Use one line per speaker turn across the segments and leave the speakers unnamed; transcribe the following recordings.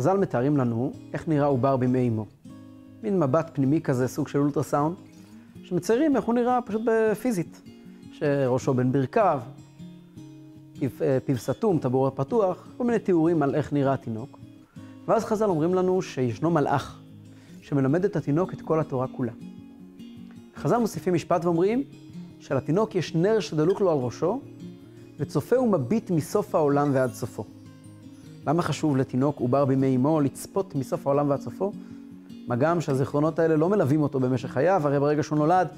חז"ל מתארים לנו איך נראה עובר בימי אמו. מין מבט פנימי כזה, סוג של אולטרסאונד, שמציירים איך הוא נראה פשוט פיזית. שראשו בין ברכיו, אה, פיו סתום, טבור פתוח, כל מיני תיאורים על איך נראה התינוק. ואז חז"ל אומרים לנו שישנו מלאך שמלמד את התינוק את כל התורה כולה. חז"ל מוסיפים משפט ואומרים שלתינוק יש נר שדלוק לו על ראשו, וצופה ומביט מסוף העולם ועד סופו. למה חשוב לתינוק עובר בימי אמו לצפות מסוף העולם ועד סופו? מה גם שהזיכרונות האלה לא מלווים אותו במשך חייו, הרי ברגע שהוא נולד,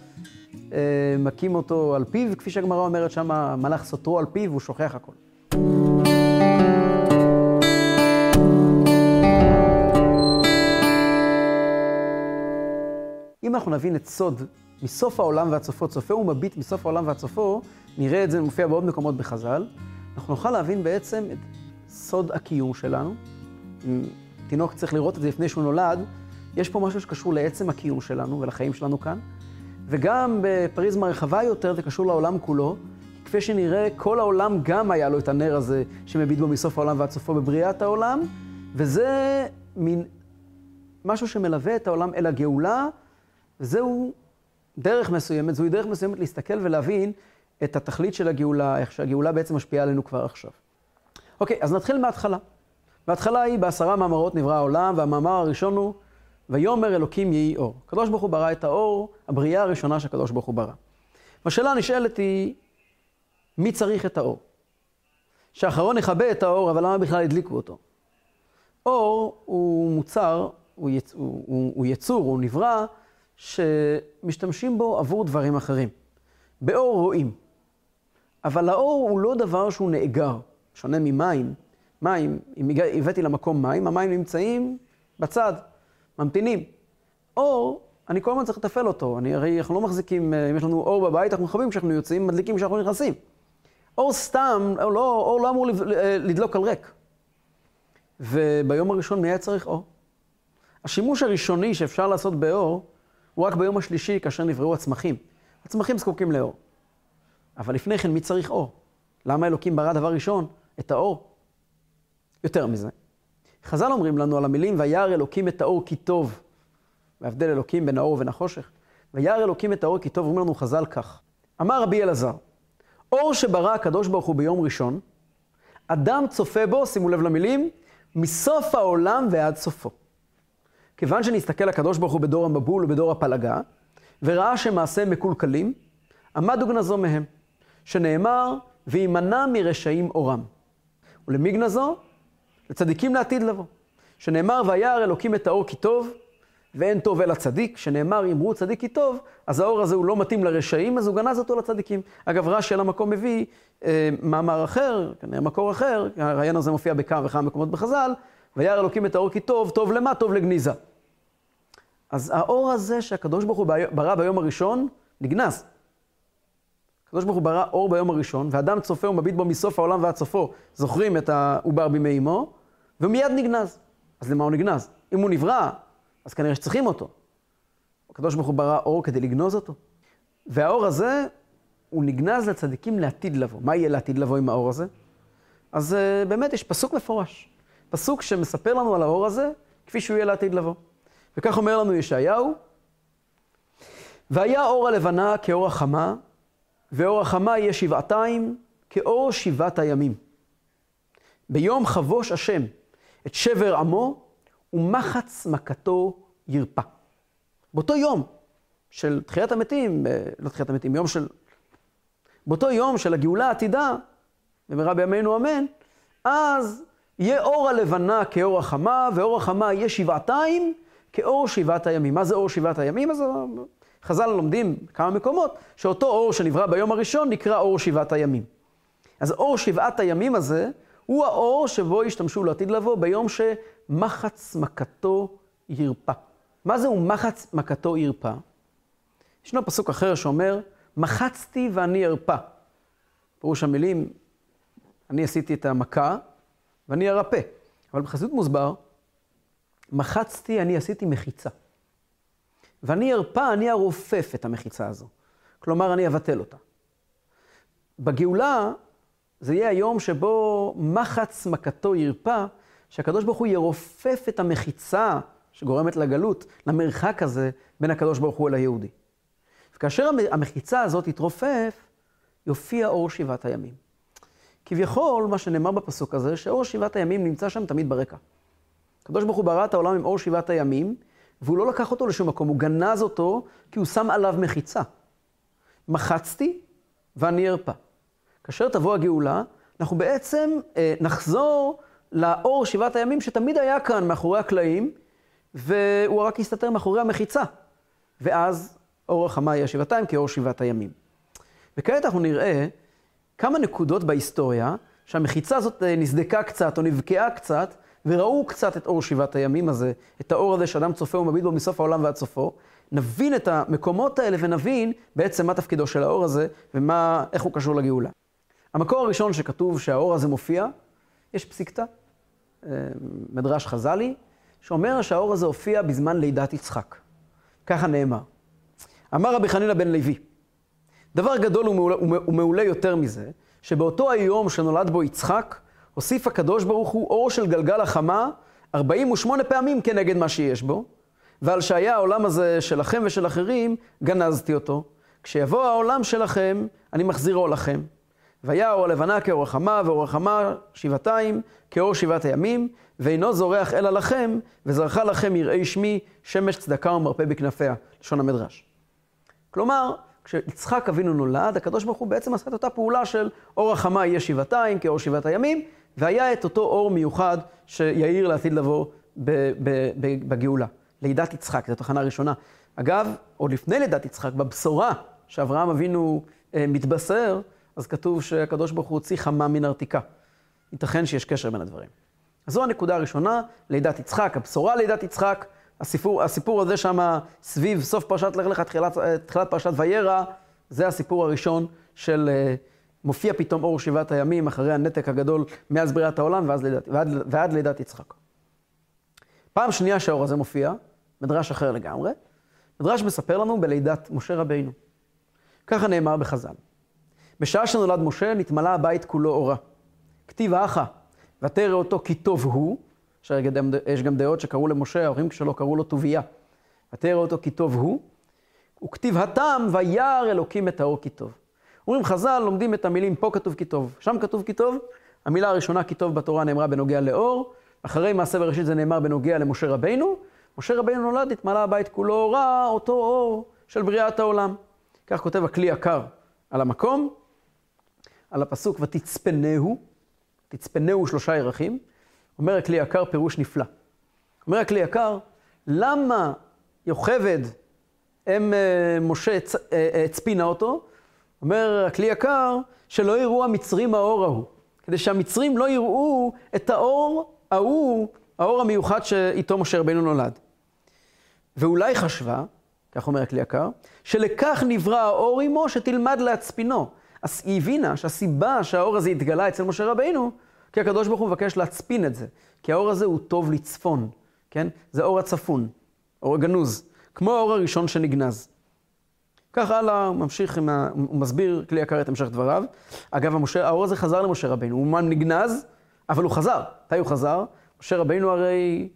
אה, מכים אותו על פיו, כפי שהגמרא אומרת שם, מלאך סותרו על פיו, הוא שוכח הכל. אם אנחנו נבין את סוד מסוף העולם ועד סופו, צופה ומביט מסוף העולם ועד סופו, נראה את זה מופיע בעוד מקומות בחז"ל, אנחנו נוכל להבין בעצם את סוד הקיום שלנו. אם תינוק צריך לראות את זה לפני שהוא נולד, יש פה משהו שקשור לעצם הקיום שלנו ולחיים שלנו כאן, וגם בפריזמה רחבה יותר זה קשור לעולם כולו. כפי שנראה, כל העולם גם היה לו את הנר הזה שמביט בו מסוף העולם ועד סופו בבריאת העולם, וזה מין משהו שמלווה את העולם אל הגאולה, וזהו דרך מסוימת, זוהי דרך מסוימת להסתכל ולהבין את התכלית של הגאולה, איך שהגאולה בעצם משפיעה עלינו כבר עכשיו. אוקיי, אז נתחיל מההתחלה. בהתחלה היא בעשרה מאמרות נברא העולם, והמאמר הראשון הוא, ויאמר אלוקים יהי אור. הקדוש ברוך הוא ברא את האור, הבריאה הראשונה שהקדוש ברוך הוא ברא. והשאלה הנשאלת היא, מי צריך את האור? שאחרון יכבה את האור, אבל למה בכלל הדליקו אותו? אור הוא מוצר, הוא, יצ... הוא, הוא, הוא יצור, הוא נברא, שמשתמשים בו עבור דברים אחרים. באור רואים, אבל האור הוא לא דבר שהוא נאגר, שונה ממים. מים, אם הבאתי למקום מים, המים נמצאים בצד, ממתינים. אור, אני כל הזמן צריך לתפעל אותו. אני, הרי אנחנו לא מחזיקים, אה, אם יש לנו אור בבית, אנחנו מכבים כשאנחנו יוצאים, מדליקים כשאנחנו נכנסים. אור סתם, אור לא, אור לא אמור אה, לדלוק על ריק. וביום הראשון מי היה צריך אור? השימוש הראשוני שאפשר לעשות באור, הוא רק ביום השלישי, כאשר נבראו הצמחים. הצמחים זקוקים לאור. אבל לפני כן, מי צריך אור? למה אלוקים ברא דבר ראשון? את האור. יותר מזה, חז"ל אומרים לנו על המילים, וירא אלוקים את האור כי טוב. והבדל אלוקים בין האור ובין החושך. וירא אלוקים את האור כי טוב, אומרים לנו חז"ל כך. אמר רבי אלעזר, אור שברא הקדוש ברוך הוא ביום ראשון, אדם צופה בו, שימו לב למילים, מסוף העולם ועד סופו. כיוון שנסתכל הקדוש ברוך הוא בדור המבול ובדור הפלגה, וראה שמעשה מקולקלים, עמד וגנזו מהם, שנאמר, וימנע מרשעים אורם. ולמי גנזו? לצדיקים לעתיד לבוא. שנאמר, וירא אלוקים את האור כי טוב, ואין טוב אלא צדיק, שנאמר, אמרו צדיק כי טוב, אז האור הזה הוא לא מתאים לרשעים, אז הוא גנז אותו לצדיקים. אגב, רש"י על המקום מביא אה, מאמר אחר, כנראה מקור אחר, הרעיון הזה מופיע בכמה וכמה מקומות בחז"ל, וירא אלוקים את האור כי טוב, טוב למה? טוב לגניזה. אז האור הזה שהקדוש ברוך הוא ברא ביום הראשון, נגנז. הקדוש ברוך הוא ברא אור ביום הראשון, ואדם צופה ומביט בו מסוף העולם ועד סופו. זוכרים את העובר בימי אמו, ומיד נגנז. אז למה הוא נגנז? אם הוא נברא, אז כנראה שצריכים אותו. הקדוש ברוך הוא ברא אור כדי לגנוז אותו. והאור הזה, הוא נגנז לצדיקים לעתיד לבוא. מה יהיה לעתיד לבוא עם האור הזה? אז uh, באמת יש פסוק מפורש. פסוק שמספר לנו על האור הזה, כפי שהוא יהיה לעתיד לבוא. וכך אומר לנו ישעיהו, והיה אור הלבנה כאור החמה, ואור החמה יהיה שבעתיים כאור שבעת הימים. ביום חבוש השם את שבר עמו, ומחץ מכתו ירפא. באותו יום של תחיית המתים, אה, לא תחיית המתים, יום של... באותו יום של הגאולה העתידה, במהרה בימינו אמן, אז יהיה אור הלבנה כאור החמה, ואור החמה יהיה שבעתיים כאור שבעת הימים. מה זה אור שבעת הימים? אז חז"ל לומדים כמה מקומות, שאותו אור שנברא ביום הראשון נקרא אור שבעת הימים. אז אור שבעת הימים הזה, הוא האור שבו ישתמשו לעתיד לבוא ביום שמחץ מכתו ירפא. מה זהו מחץ מכתו ירפא? ישנו פסוק אחר שאומר, מחצתי ואני ארפא. פירוש המילים, אני עשיתי את המכה ואני ארפא. אבל בחסידות מוסבר, מחצתי, אני עשיתי מחיצה. ואני ארפא, אני ארופף את המחיצה הזו. כלומר, אני אבטל אותה. בגאולה, זה יהיה היום שבו מחץ מכתו ירפא, שהקדוש ברוך הוא ירופף את המחיצה שגורמת לגלות, למרחק הזה בין הקדוש ברוך הוא אל היהודי. וכאשר המחיצה הזאת תתרופף, יופיע אור שבעת הימים. כביכול, מה שנאמר בפסוק הזה, שאור שבעת הימים נמצא שם תמיד ברקע. הקדוש ברוך הוא ברא את העולם עם אור שבעת הימים, והוא לא לקח אותו לשום מקום, הוא גנז אותו כי הוא שם עליו מחיצה. מחצתי ואני ארפא. כאשר תבוא הגאולה, אנחנו בעצם אה, נחזור לאור שבעת הימים שתמיד היה כאן מאחורי הקלעים, והוא רק הסתתר מאחורי המחיצה. ואז אור החמה יהיה שבעתיים כאור שבעת הימים. וכעת אנחנו נראה כמה נקודות בהיסטוריה שהמחיצה הזאת אה, נסדקה קצת או נבקעה קצת, וראו קצת את אור שבעת הימים הזה, את האור הזה שאדם צופה ומביט בו מסוף העולם ועד סופו. נבין את המקומות האלה ונבין בעצם מה תפקידו של האור הזה ואיך הוא קשור לגאולה. המקור הראשון שכתוב שהאור הזה מופיע, יש פסיקתא, אה, מדרש חז"לי, שאומר שהאור הזה הופיע בזמן לידת יצחק. ככה נאמר. אמר רבי חנינא בן לוי, דבר גדול ומעולה, ומעולה יותר מזה, שבאותו היום שנולד בו יצחק, הוסיף הקדוש ברוך הוא אור של גלגל החמה 48 פעמים כנגד מה שיש בו, ועל שהיה העולם הזה שלכם ושל אחרים, גנזתי אותו. כשיבוא העולם שלכם, אני מחזירו לכם. והיה אור הלבנה כאור החמה, ואור החמה שבעתיים כאור שבעת הימים, ואינו זורח אלא לכם, וזרחה לכם יראי שמי, שמש צדקה ומרפא בכנפיה, לשון המדרש. כלומר, כשיצחק אבינו נולד, הקדוש ברוך הוא בעצם עשה את אותה פעולה של אור החמה יהיה שבעתיים כאור שבעת הימים, והיה את אותו אור מיוחד שיאיר לעתיד לבוא בגאולה. לידת יצחק, זו תחנה ראשונה. אגב, עוד לפני לידת יצחק, בבשורה שאברהם אבינו אה, מתבשר, אז כתוב שהקדוש ברוך הוא הוציא חמה מן ארתיקה. ייתכן שיש קשר בין הדברים. אז זו הנקודה הראשונה, לידת יצחק, הבשורה לידת יצחק, הסיפור, הסיפור הזה שם סביב סוף פרשת לך לך, תחילת, תחילת פרשת וירא, זה הסיפור הראשון של אה, מופיע פתאום אור שבעת הימים אחרי הנתק הגדול מאז בריאת העולם לידת, ועד, ועד לידת יצחק. פעם שנייה שהאור הזה מופיע, מדרש אחר לגמרי, מדרש מספר לנו בלידת משה רבינו. ככה נאמר בחז"ל. בשעה שנולד משה, נתמלא הבית כולו אורה. כתיב האחה, ותרא אותו כי טוב הוא, יש גם דעות שקראו למשה, ההורים שלו קראו לו טוביה. ותרא אותו כי טוב הוא, וכתיב התם, וירא אלוקים את האור כי טוב. אומרים חז"ל, לומדים את המילים, פה כתוב כי טוב, שם כתוב כי טוב. המילה הראשונה כי טוב בתורה נאמרה בנוגע לאור, אחרי מעשה בראשית זה נאמר בנוגע למשה רבינו. משה רבינו נולד, התמלא הבית כולו אורה, אותו אור של בריאת העולם. כך כותב הכלי יקר על המקום, על הפסוק ותצפנהו, תצפנהו שלושה ירחים, אומר הכלי יקר פירוש נפלא. אומר הכלי יקר, למה יוכבד אם אה, משה אה, הצפינה אותו? אומר הכלי יקר, שלא יראו המצרים האור ההוא. כדי שהמצרים לא יראו את האור ההוא, האור המיוחד שאיתו משה רבינו נולד. ואולי חשבה, כך אומר הכלי יקר, שלכך נברא האור עמו שתלמד להצפינו. אז היא הבינה שהסיבה שהאור הזה התגלה אצל משה רבינו, כי הקדוש ברוך הוא מבקש להצפין את זה. כי האור הזה הוא טוב לצפון, כן? זה אור הצפון, אור הגנוז, כמו האור הראשון שנגנז. כך הלאה, הוא ממשיך, עם ה... הוא מסביר כלי יקר את המשך דבריו. אגב, המשה, האור הזה חזר למשה רבינו, הוא אומן נגנז, אבל הוא חזר. מתי הוא חזר? משה רבינו הרי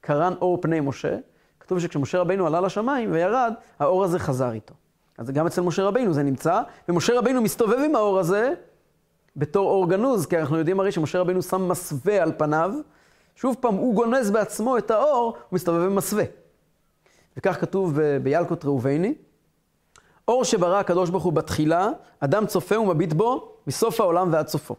קרן אור פני משה. כתוב שכשמשה רבינו עלה לשמיים וירד, האור הזה חזר איתו. אז גם אצל משה רבינו זה נמצא, ומשה רבינו מסתובב עם האור הזה בתור אור גנוז, כי אנחנו יודעים הרי שמשה רבינו שם מסווה על פניו, שוב פעם, הוא גונז בעצמו את האור, הוא מסתובב במסווה. וכך כתוב בילקוט ראובני, אור שברא הקדוש ברוך הוא בתחילה, אדם צופה ומביט בו מסוף העולם ועד סופו.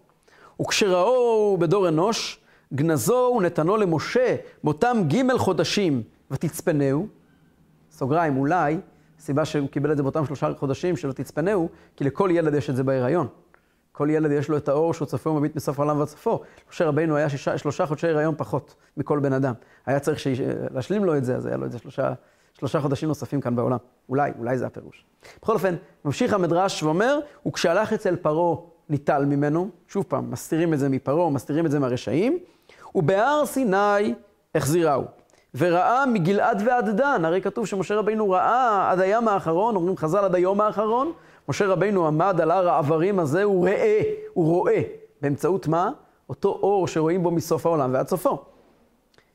וכשראו בדור אנוש, גנזו ונתנו למשה באותם ג' חודשים ותצפנהו, סוגריים, אולי, הסיבה שהוא קיבל את זה באותם שלושה חודשים שלא תצפנהו, כי לכל ילד יש את זה בהיריון. כל ילד יש לו את האור שהוא צופה ומביט מסוף העולם ועד סופו. משה רבינו היה שישה, שלושה חודשי הריון פחות מכל בן אדם. היה צריך שיש, להשלים לו את זה, אז היה לו את זה שלושה, שלושה חודשים נוספים כאן בעולם. אולי, אולי זה הפירוש. בכל אופן, ממשיך המדרש ואומר, וכשהלך אצל פרעה ניטל ממנו, שוב פעם, מסתירים את זה מפרעה, מסתירים את זה מהרשעים, ובהר סיני החזירהו. וראה מגלעד ועד דן, הרי כתוב שמשה רבינו ראה עד הים האחרון, אומרים חז"ל עד היום האחרון, משה רבינו עמד על הר העברים הזה, הוא ראה, הוא רואה. באמצעות מה? אותו אור שרואים בו מסוף העולם ועד סופו.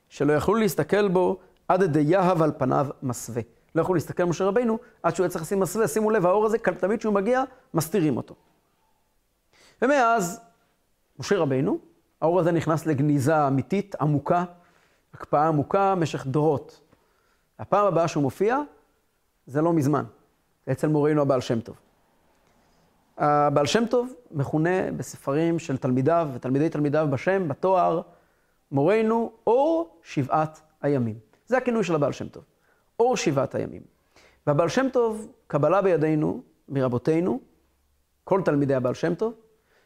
שלא יכלו להסתכל בו עד דיהב על פניו מסווה. לא יכלו להסתכל משה רבינו עד שהוא צריך לשים מסווה. שימו לב, האור הזה, תמיד כשהוא מגיע, מסתירים אותו. ומאז, משה רבינו, האור הזה נכנס לגניזה אמיתית, עמוקה, הקפאה עמוקה במשך דורות. הפעם הבאה שהוא מופיע, זה לא מזמן, אצל מורנו הבעל שם טוב. הבעל שם טוב מכונה בספרים של תלמידיו ותלמידי תלמידיו בשם, בתואר, מורנו אור שבעת הימים. זה הכינוי של הבעל שם טוב, אור שבעת הימים. והבעל שם טוב, קבלה בידינו, מרבותינו, כל תלמידי הבעל שם טוב,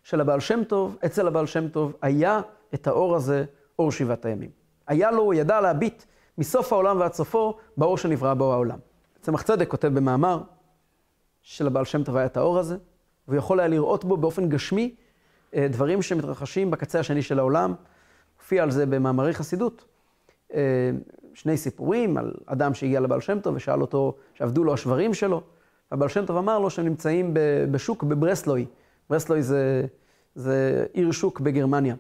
של הבעל שם טוב, אצל הבעל שם טוב, היה את האור הזה, אור שבעת הימים. היה לו, הוא ידע להביט מסוף העולם ועד סופו, באור שנברא בו העולם. צמח צדק כותב במאמר של הבעל שם טוב היה את האור הזה, והוא יכול היה לראות בו באופן גשמי אה, דברים שמתרחשים בקצה השני של העולם. הופיע על זה במאמרי חסידות. אה, שני סיפורים על אדם שהגיע לבעל שם טוב ושאל אותו, שעבדו לו השברים שלו. הבעל שם טוב אמר לו שהם נמצאים בשוק בברסלוי. ברסלוי זה, זה עיר שוק בגרמניה.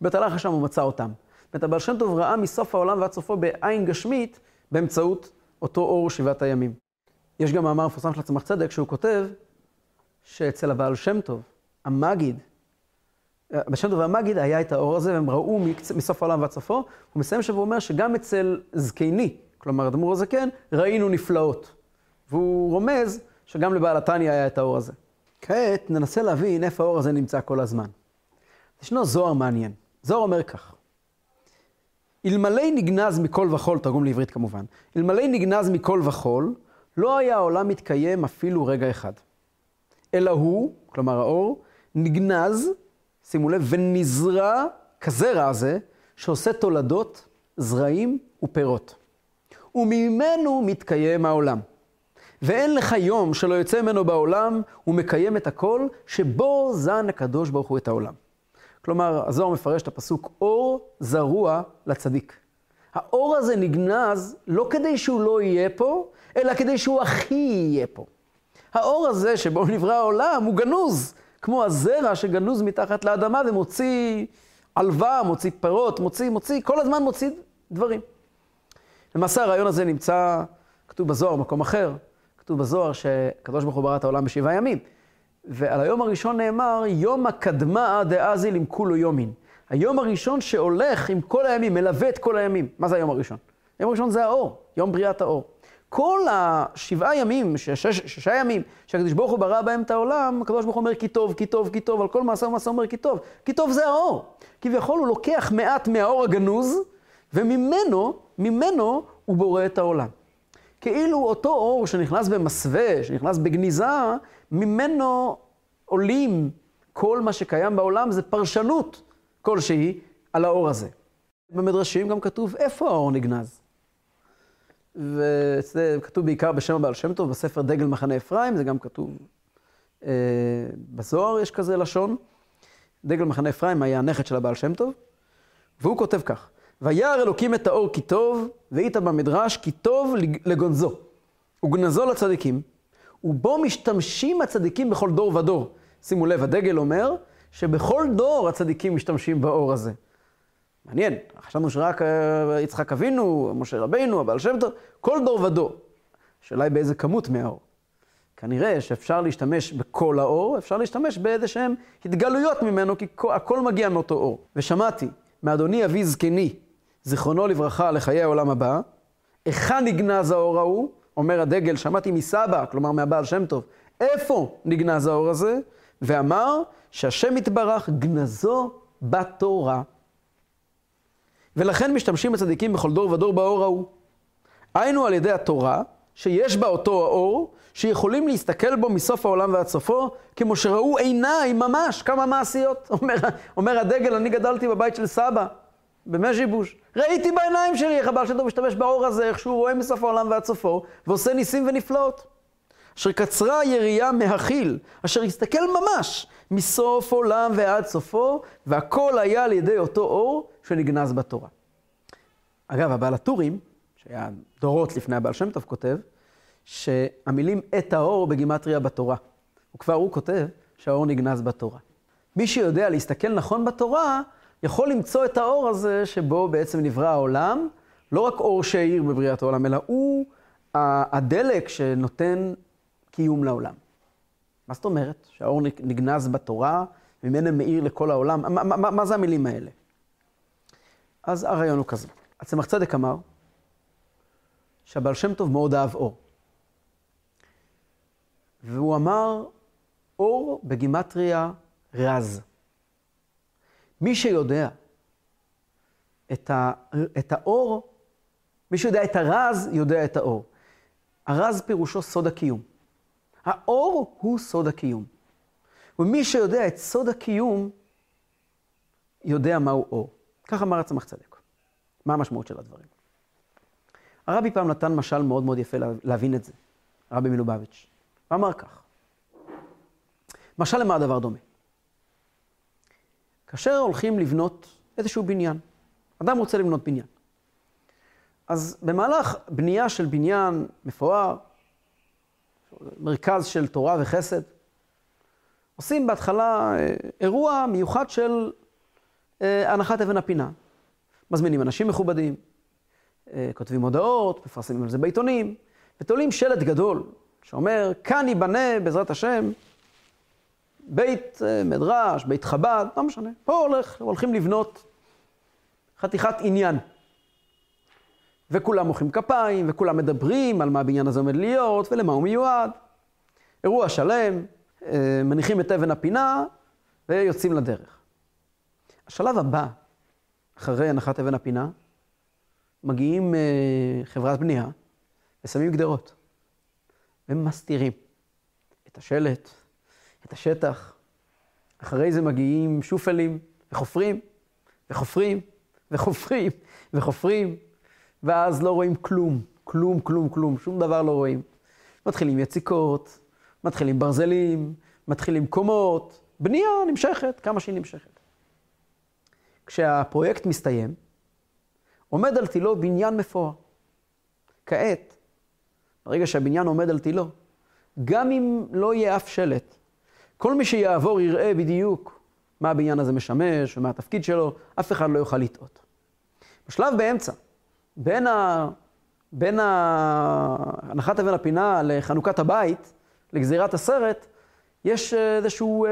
בית הלך לשם ומצא אותם. זאת הבעל שם טוב ראה מסוף העולם ועד סופו בעין גשמית באמצעות אותו אור שבעת הימים. יש גם מאמר מפורסם של הצמח צדק שהוא כותב שאצל הבעל שם טוב, המגיד, הבעל שם טוב והמגיד היה את האור הזה והם ראו מסוף העולם ועד סופו. הוא מסיים שבו אומר שגם אצל זקני, כלומר אדמו"ר הזקן, ראינו נפלאות. והוא רומז שגם לבעל התניא היה את האור הזה. כעת ננסה להבין איפה האור הזה נמצא כל הזמן. ישנו זוהר מעניין. זוהר אומר כך: אלמלא נגנז מכל וכול, תרגום לעברית כמובן, אלמלא נגנז מכל וכול, לא היה העולם מתקיים אפילו רגע אחד. אלא הוא, כלומר האור, נגנז, שימו לב, ונזרע כזרע הזה, שעושה תולדות, זרעים ופירות. וממנו מתקיים העולם. ואין לך יום שלא יוצא ממנו בעולם, ומקיים את הכל, שבו זן הקדוש ברוך הוא את העולם. כלומר, הזוהר מפרש את הפסוק, אור זרוע לצדיק. האור הזה נגנז לא כדי שהוא לא יהיה פה, אלא כדי שהוא הכי יהיה פה. האור הזה שבו נברא העולם הוא גנוז, כמו הזרע שגנוז מתחת לאדמה ומוציא עלווה, מוציא פירות, מוציא, מוציא, כל הזמן מוציא דברים. למעשה הרעיון הזה נמצא, כתוב בזוהר, מקום אחר, כתוב בזוהר שקדוש ברוך הוא ברא את העולם בשבעה ימים. ועל היום הראשון נאמר, יום הקדמה דאזיל עם כולו יומין. היום הראשון שהולך עם כל הימים, מלווה את כל הימים. מה זה היום הראשון? היום הראשון זה האור, יום בריאת האור. כל השבעה ימים, שישה ימים, שהקדוש ברוך הוא ברא בהם את העולם, הקדוש ברוך הוא אומר כי טוב, כי טוב, כי טוב, על כל מעשה ומעשה אומר כי טוב. כי טוב זה האור. כביכול הוא לוקח מעט מהאור הגנוז, וממנו, ממנו הוא בורא את העולם. כאילו אותו אור שנכנס במסווה, שנכנס בגניזה, ממנו עולים כל מה שקיים בעולם, זה פרשנות כלשהי על האור הזה. במדרשים גם כתוב איפה האור נגנז. וזה כתוב בעיקר בשם הבעל שם טוב, בספר דגל מחנה אפרים, זה גם כתוב אה, בזוהר, יש כזה לשון. דגל מחנה אפרים היה הנכד של הבעל שם טוב, והוא כותב כך: וירא אלוקים את האור כי טוב, ואיתה במדרש כי טוב לגונזו. וגנזו לצדיקים, ובו משתמשים הצדיקים בכל דור ודור. שימו לב, הדגל אומר שבכל דור הצדיקים משתמשים באור הזה. מעניין, חשבנו שרק אה, יצחק אבינו, משה רבינו, הבעל שם טוב, כל דור ודור. השאלה היא באיזה כמות מהאור. כנראה שאפשר להשתמש בכל האור, אפשר להשתמש באיזה שהן התגלויות ממנו, כי הכל מגיע מאותו אור. ושמעתי מאדוני אבי זקני, זיכרונו לברכה, לחיי העולם הבא, היכן נגנז האור ההוא? אומר הדגל, שמעתי מסבא, כלומר מהבעל שם טוב, איפה נגנז האור הזה? ואמר שהשם יתברך גנזו בתורה. ולכן משתמשים הצדיקים בכל דור ודור באור ההוא. היינו על ידי התורה, שיש בה אותו האור, שיכולים להסתכל בו מסוף העולם ועד סופו, כמו שראו עיניים ממש, כמה מעשיות. אומר, אומר הדגל, אני גדלתי בבית של סבא, במז'יבוש. ראיתי בעיניים שלי איך הבעל טוב משתמש באור הזה, איך שהוא רואה מסוף העולם ועד סופו, ועושה ניסים ונפלאות. אשר קצרה היריעה מהכיל, אשר הסתכל ממש מסוף עולם ועד סופו, והכל היה על ידי אותו אור שנגנז בתורה. אגב, הבעל הטורים, שהיה דורות לפני הבעל שם טוב, כותב שהמילים את האור בגימטריה בתורה. וכבר הוא כותב שהאור נגנז בתורה. מי שיודע להסתכל נכון בתורה, יכול למצוא את האור הזה שבו בעצם נברא העולם, לא רק אור שהאיר בבריאת העולם, אלא הוא הדלק שנותן קיום לעולם. מה זאת אומרת? שהאור נגנז בתורה, ממנו מאיר לכל העולם? מה, מה, מה זה המילים האלה? אז הרעיון הוא כזה. הצמח צדק אמר שהבעל שם טוב מאוד אהב אור. והוא אמר, אור בגימטריה רז. מי שיודע את, ה, את האור, מי שיודע את הרז, יודע את האור. הרז פירושו סוד הקיום. האור הוא סוד הקיום. ומי שיודע את סוד הקיום, יודע מהו אור. כך אמר הצמח צדק. מה המשמעות של הדברים? הרבי פעם נתן משל מאוד מאוד יפה להבין את זה, הרבי מלובביץ'. הוא אמר כך, משל למה הדבר דומה? כאשר הולכים לבנות איזשהו בניין, אדם רוצה לבנות בניין. אז במהלך בנייה של בניין מפואר, מרכז של תורה וחסד, עושים בהתחלה אה, אירוע מיוחד של אה, הנחת אבן הפינה. מזמינים אנשים מכובדים, אה, כותבים הודעות, מפרסמים על זה בעיתונים, ותולים שלט גדול שאומר, כאן ייבנה בעזרת השם בית מדרש, בית חב"ד, לא משנה. פה הולך, הולכים לבנות חתיכת עניין. וכולם מוחאים כפיים, וכולם מדברים על מה הבניין הזה עומד להיות, ולמה הוא מיועד. אירוע שלם, אה, מניחים את אבן הפינה, ויוצאים לדרך. השלב הבא, אחרי הנחת אבן הפינה, מגיעים אה, חברת בנייה ושמים גדרות. ומסתירים את השלט, את השטח. אחרי זה מגיעים שופלים וחופרים, וחופרים, וחופרים, וחופרים, ואז לא רואים כלום, כלום, כלום, כלום, שום דבר לא רואים. מתחילים יציקות, מתחילים ברזלים, מתחילים קומות, בנייה נמשכת, כמה שהיא נמשכת. כשהפרויקט מסתיים, עומד על תילו בניין מפואר. כעת, ברגע שהבניין עומד על תילו, גם אם לא יהיה אף שלט, כל מי שיעבור יראה בדיוק מה הבניין הזה משמש ומה התפקיד שלו, אף אחד לא יוכל לטעות. בשלב באמצע, בין, ה... בין הנחת אבן הפינה לחנוכת הבית, לגזירת הסרט, יש איזשהו אה,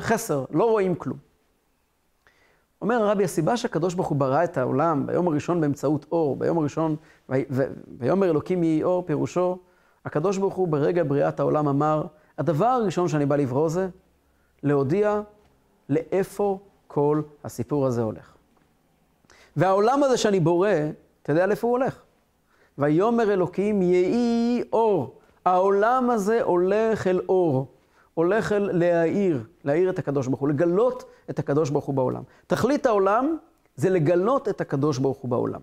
חסר, לא רואים כלום. אומר הרבי, הסיבה שהקדוש ברוך הוא ברא את העולם ביום הראשון באמצעות אור, ביום הראשון, ויאמר אלוקים יהי אור, פירושו, הקדוש ברוך הוא ברגע בריאת העולם אמר, הדבר הראשון שאני בא לברוא זה להודיע לאיפה כל הסיפור הזה הולך. והעולם הזה שאני בורא, אתה יודע לאיפה הוא הולך. ויאמר אלוקים יהי אור. העולם הזה הולך אל אור, הולך אל להאיר, להאיר את הקדוש ברוך הוא, לגלות את הקדוש ברוך הוא בעולם. תכלית העולם זה לגלות את הקדוש ברוך הוא בעולם.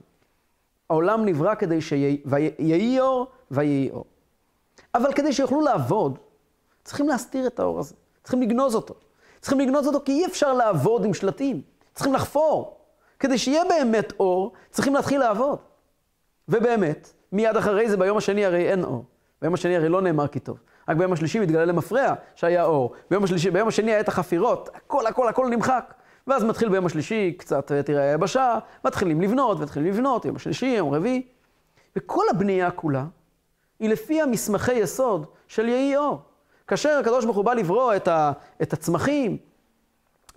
העולם נברא כדי שיהי אור ויהי אור. אבל כדי שיוכלו לעבוד, צריכים להסתיר את האור הזה, צריכים לגנוז אותו. צריכים לגנוז אותו כי אי אפשר לעבוד עם שלטים, צריכים לחפור. כדי שיהיה באמת אור, צריכים להתחיל לעבוד. ובאמת, מיד אחרי זה, ביום השני הרי אין אור. ביום השני הרי לא נאמר כי טוב. רק ביום השלישי מתגלה למפרע שהיה אור. ביום, השלישי, ביום השני היה את החפירות, הכל, הכל, הכל נמחק. ואז מתחיל ביום השלישי, קצת תראה היבשה, מתחילים לבנות, מתחילים לבנות, יום השלישי, יום רביעי. וכל הבנייה כולה היא לפי המסמכי יסוד של יהי אור. כאשר הקדוש ברוך הוא בא לברוא את, ה, את הצמחים,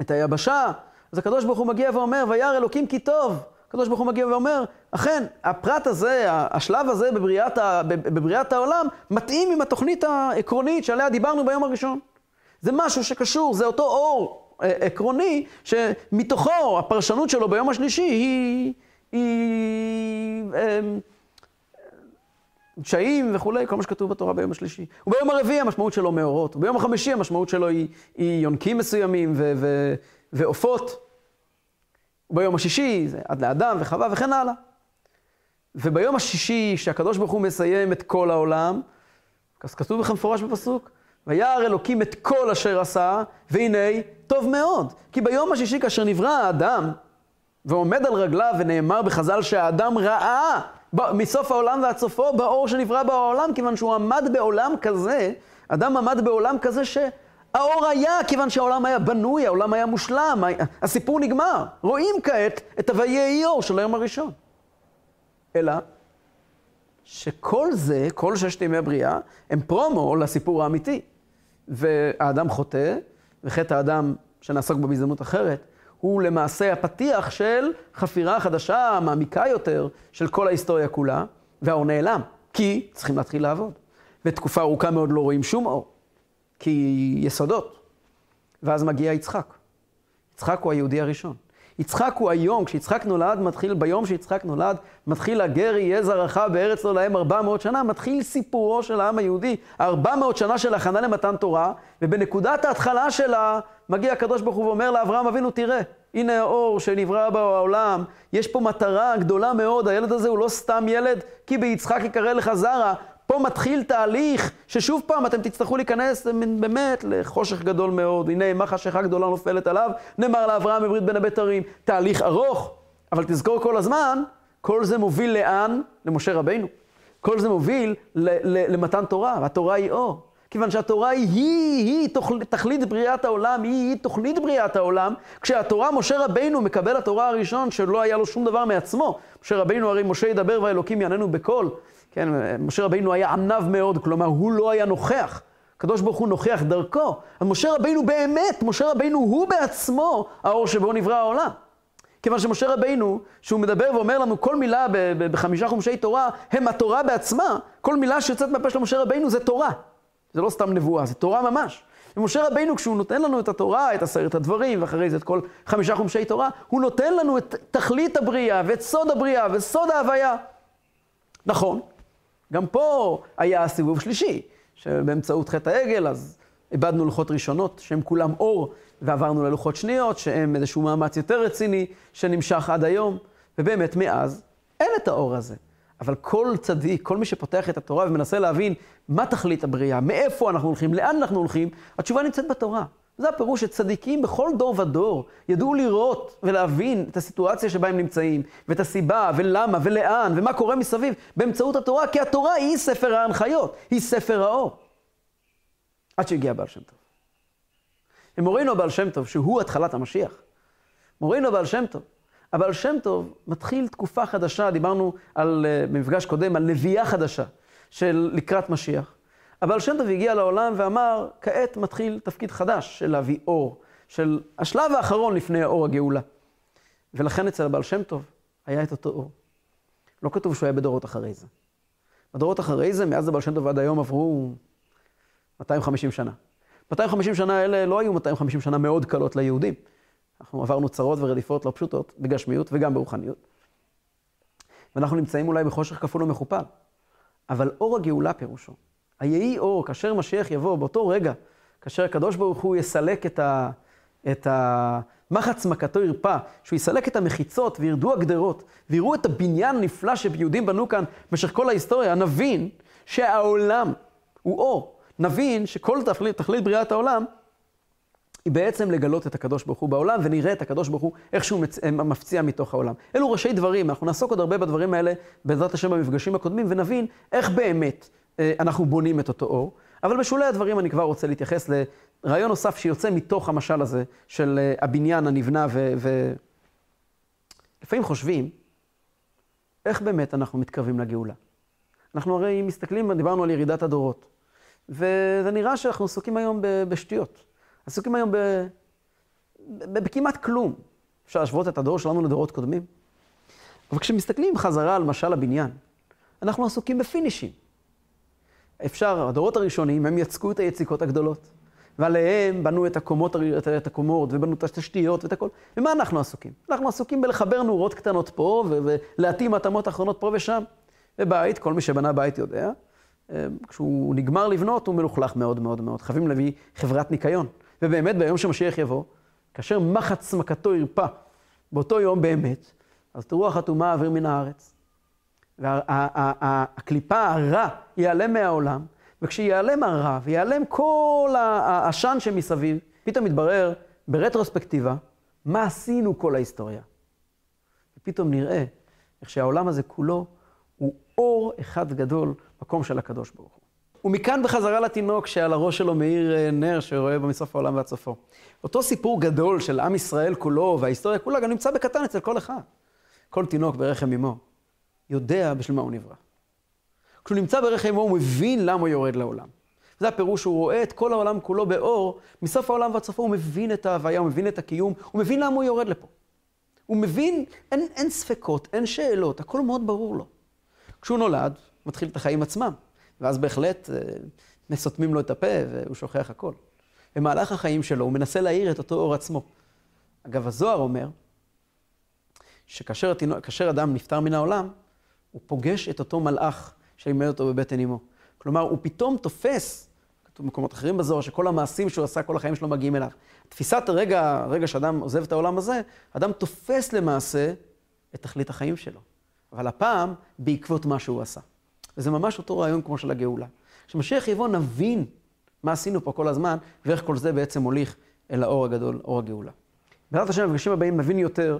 את היבשה, אז הקדוש ברוך הוא מגיע ואומר, וירא אלוקים כי טוב. הקדוש ברוך הוא מגיע ואומר, אכן, הפרט הזה, השלב הזה בבריאת, ה, בבריאת העולם, מתאים עם התוכנית העקרונית שעליה דיברנו ביום הראשון. זה משהו שקשור, זה אותו אור אה, עקרוני, שמתוכו, הפרשנות שלו ביום השלישי היא... היא אה, דשאים וכולי, כל מה שכתוב בתורה ביום השלישי. וביום הרביעי המשמעות שלו מאורות, וביום החמישי המשמעות שלו היא, היא יונקים מסוימים ועופות. וביום השישי זה עד לאדם וחווה וכן הלאה. וביום השישי, שהקדוש ברוך הוא מסיים את כל העולם, אז כתוב בכלל מפורש בפסוק, וירא אלוקים את כל אשר עשה, והנה, טוב מאוד. כי ביום השישי, כאשר נברא האדם, ועומד על רגליו, ונאמר בחז"ל שהאדם ראה מסוף העולם ועד סופו באור שנברא בעולם, כיוון שהוא עמד בעולם כזה, אדם עמד בעולם כזה ש... האור היה כיוון שהעולם היה בנוי, העולם היה מושלם, הסיפור נגמר. רואים כעת את הוויה יהי אור של היום הראשון. אלא שכל זה, כל ששת ימי הבריאה, הם פרומו לסיפור האמיתי. והאדם חוטא, וחטא האדם, שנעסוק בו בהזדמנות אחרת, הוא למעשה הפתיח של חפירה חדשה, מעמיקה יותר, של כל ההיסטוריה כולה, והאור נעלם, כי צריכים להתחיל לעבוד. ותקופה ארוכה מאוד לא רואים שום אור, כי יסודות. ואז מגיע יצחק. יצחק הוא היהודי הראשון. יצחק הוא היום, כשיצחק נולד, מתחיל, ביום שיצחק נולד, מתחיל הגר יהיה זרעך בארץ לא להם 400 שנה, מתחיל סיפורו של העם היהודי, 400 שנה של הכנה למתן תורה, ובנקודת ההתחלה שלה, מגיע הקדוש ברוך הוא ואומר לאברהם אבינו, תראה, הנה האור שנברא בעולם, יש פה מטרה גדולה מאוד, הילד הזה הוא לא סתם ילד, כי ביצחק יקרא לך זרע, פה מתחיל תהליך ששוב פעם אתם תצטרכו להיכנס באמת לחושך גדול מאוד. הנה, מה חשיכה גדולה נופלת עליו, נאמר לאברהם בברית בין הבתרים. תהליך ארוך, אבל תזכור כל הזמן, כל זה מוביל לאן? למשה רבינו. כל זה מוביל למתן תורה, והתורה היא אור. כיוון שהתורה היא, היא, היא תכלית בריאת העולם, היא, היא תוכנית בריאת העולם. כשהתורה, משה רבינו מקבל התורה הראשון שלא היה לו שום דבר מעצמו. משה רבינו הרי משה ידבר והאלוקים יעננו בקול. כן, משה רבינו היה עניו מאוד, כלומר, הוא לא היה נוכח. הקדוש ברוך הוא נוכח דרכו. אז משה רבינו באמת, משה רבינו הוא בעצמו האור שבו נברא העולם. כיוון שמשה רבינו, שהוא מדבר ואומר לנו כל מילה בחמישה חומשי תורה, הם התורה בעצמה, כל מילה שיוצאת מהפה של משה רבינו זה תורה. זה לא סתם נבואה, זה תורה ממש. ומשה רבינו, כשהוא נותן לנו את התורה, את עשרת הדברים, ואחרי זה את כל חמישה חומשי תורה, הוא נותן לנו את תכלית הבריאה, ואת סוד הבריאה, וסוד ההוויה. נכון, גם פה היה סיבוב שלישי, שבאמצעות חטא העגל, אז איבדנו לוחות ראשונות, שהם כולם אור, ועברנו ללוחות שניות, שהם איזשהו מאמץ יותר רציני, שנמשך עד היום, ובאמת מאז אין את האור הזה. אבל כל צדיק, כל מי שפותח את התורה ומנסה להבין מה תכלית הבריאה, מאיפה אנחנו הולכים, לאן אנחנו הולכים, התשובה נמצאת בתורה. זה הפירוש שצדיקים בכל דור ודור ידעו לראות ולהבין את הסיטואציה שבה הם נמצאים, ואת הסיבה, ולמה, ולאן, ומה קורה מסביב, באמצעות התורה, כי התורה היא ספר ההנחיות, היא ספר האור. עד שהגיע הבעל שם טוב. ומורינו הבעל שם טוב, שהוא התחלת המשיח, מורינו הבעל שם טוב, הבעל שם טוב מתחיל תקופה חדשה, דיברנו על, אה, במפגש קודם, על נביאה חדשה של לקראת משיח. הבעל שם טוב הגיע לעולם ואמר, כעת מתחיל תפקיד חדש של להביא אור, של השלב האחרון לפני האור הגאולה. ולכן אצל הבעל שם טוב היה את אותו אור. לא כתוב שהוא היה בדורות אחרי זה. בדורות אחרי זה, מאז הבעל שם טוב ועד היום עברו 250 שנה. 250 שנה האלה לא היו 250 שנה מאוד קלות ליהודים. אנחנו עברנו צרות ורדיפות לא פשוטות, בגשמיות וגם ברוחניות. ואנחנו נמצאים אולי בחושך כפול ומכופל. אבל אור הגאולה פירושו, היהי אור, כאשר משיח יבוא, באותו רגע, כאשר הקדוש ברוך הוא יסלק את, ה, את המחץ מכתו ירפא, שהוא יסלק את המחיצות וירדו הגדרות, ויראו את הבניין הנפלא שיהודים בנו כאן במשך כל ההיסטוריה, נבין שהעולם הוא אור. נבין שכל תכלית, תכלית בריאת העולם היא בעצם לגלות את הקדוש ברוך הוא בעולם, ונראה את הקדוש ברוך הוא איכשהו מצ... מפציע מתוך העולם. אלו ראשי דברים, אנחנו נעסוק עוד הרבה בדברים האלה, בעזרת השם במפגשים הקודמים, ונבין איך באמת אה, אנחנו בונים את אותו אור. אבל בשולי הדברים אני כבר רוצה להתייחס לרעיון נוסף שיוצא מתוך המשל הזה של אה, הבניין הנבנה ו... ו... לפעמים חושבים, איך באמת אנחנו מתקרבים לגאולה? אנחנו הרי מסתכלים, דיברנו על ירידת הדורות, וזה נראה שאנחנו עסוקים היום בשטויות. עסוקים היום ב... בכמעט כלום. אפשר להשוות את הדור שלנו לדורות קודמים. אבל כשמסתכלים חזרה על משל הבניין, אנחנו עסוקים בפינישים. אפשר, הדורות הראשונים, הם יצקו את היציקות הגדולות. ועליהם בנו את הקומות, את הקומות, ובנו את התשתיות ואת הכל. ומה אנחנו עסוקים? אנחנו עסוקים בלחבר נורות קטנות פה, ולהתאים התאמות אחרונות פה ושם. ובית, כל מי שבנה בית יודע, אה, כשהוא נגמר לבנות, הוא מלוכלך מאוד מאוד מאוד. חייבים להביא חברת ניקיון. ובאמת, ביום שמשיח יבוא, כאשר מחץ מכתו ירפא, באותו יום באמת, אז תראו החתומה אוויר מן הארץ. והקליפה הרע ייעלם מהעולם, וכשייעלם הרע ויעלם כל העשן שמסביב, פתאום מתברר ברטרוספקטיבה מה עשינו כל ההיסטוריה. ופתאום נראה איך שהעולם הזה כולו הוא אור אחד גדול, מקום של הקדוש ברוך הוא. ומכאן בחזרה לתינוק שעל הראש שלו מאיר אה, נר שרואה בו מסוף העולם ועד סופו. אותו סיפור גדול של עם ישראל כולו וההיסטוריה כולה גם נמצא בקטן אצל כל אחד. כל תינוק ברחם אמו יודע בשביל מה הוא נברא. כשהוא נמצא ברחם אמו הוא מבין למה הוא יורד לעולם. זה הפירוש, הוא רואה את כל העולם כולו באור, מסוף העולם ועד סופו הוא מבין את ההוויה, הוא מבין את הקיום, הוא מבין למה הוא יורד לפה. הוא מבין, אין, אין ספקות, אין שאלות, הכל מאוד ברור לו. כשהוא נולד, מתחיל את החיים עצמם, ואז בהחלט אה, מסותמים לו את הפה והוא שוכח הכל. במהלך החיים שלו הוא מנסה להאיר את אותו אור עצמו. אגב, הזוהר אומר שכאשר אדם נפטר מן העולם, הוא פוגש את אותו מלאך שלימד אותו בבטן אמו. כלומר, הוא פתאום תופס, כתוב במקומות אחרים בזוהר, שכל המעשים שהוא עשה כל החיים שלו מגיעים אליו. תפיסת הרגע, הרגע שאדם עוזב את העולם הזה, אדם תופס למעשה את תכלית החיים שלו. אבל הפעם, בעקבות מה שהוא עשה. וזה ממש אותו רעיון כמו של הגאולה. כשמשיח יבוא, נבין מה עשינו פה כל הזמן, ואיך כל זה בעצם מוליך אל האור הגדול, אור הגאולה. בעזרת השם, במפגשים הבאים נבין יותר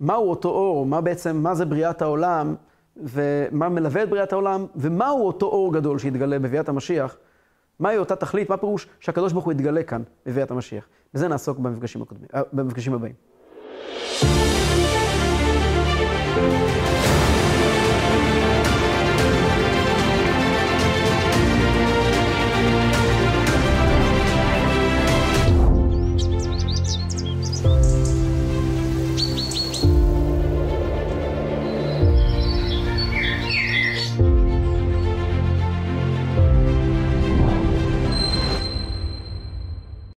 מהו אותו אור, מה בעצם, מה זה בריאת העולם, ומה מלווה את בריאת העולם, ומהו אותו אור גדול שיתגלה בביאת המשיח, מהי אותה תכלית, מה פירוש שהקדוש ברוך הוא יתגלה כאן בביאת המשיח. בזה נעסוק במפגשים, הקודמים, אה, במפגשים הבאים.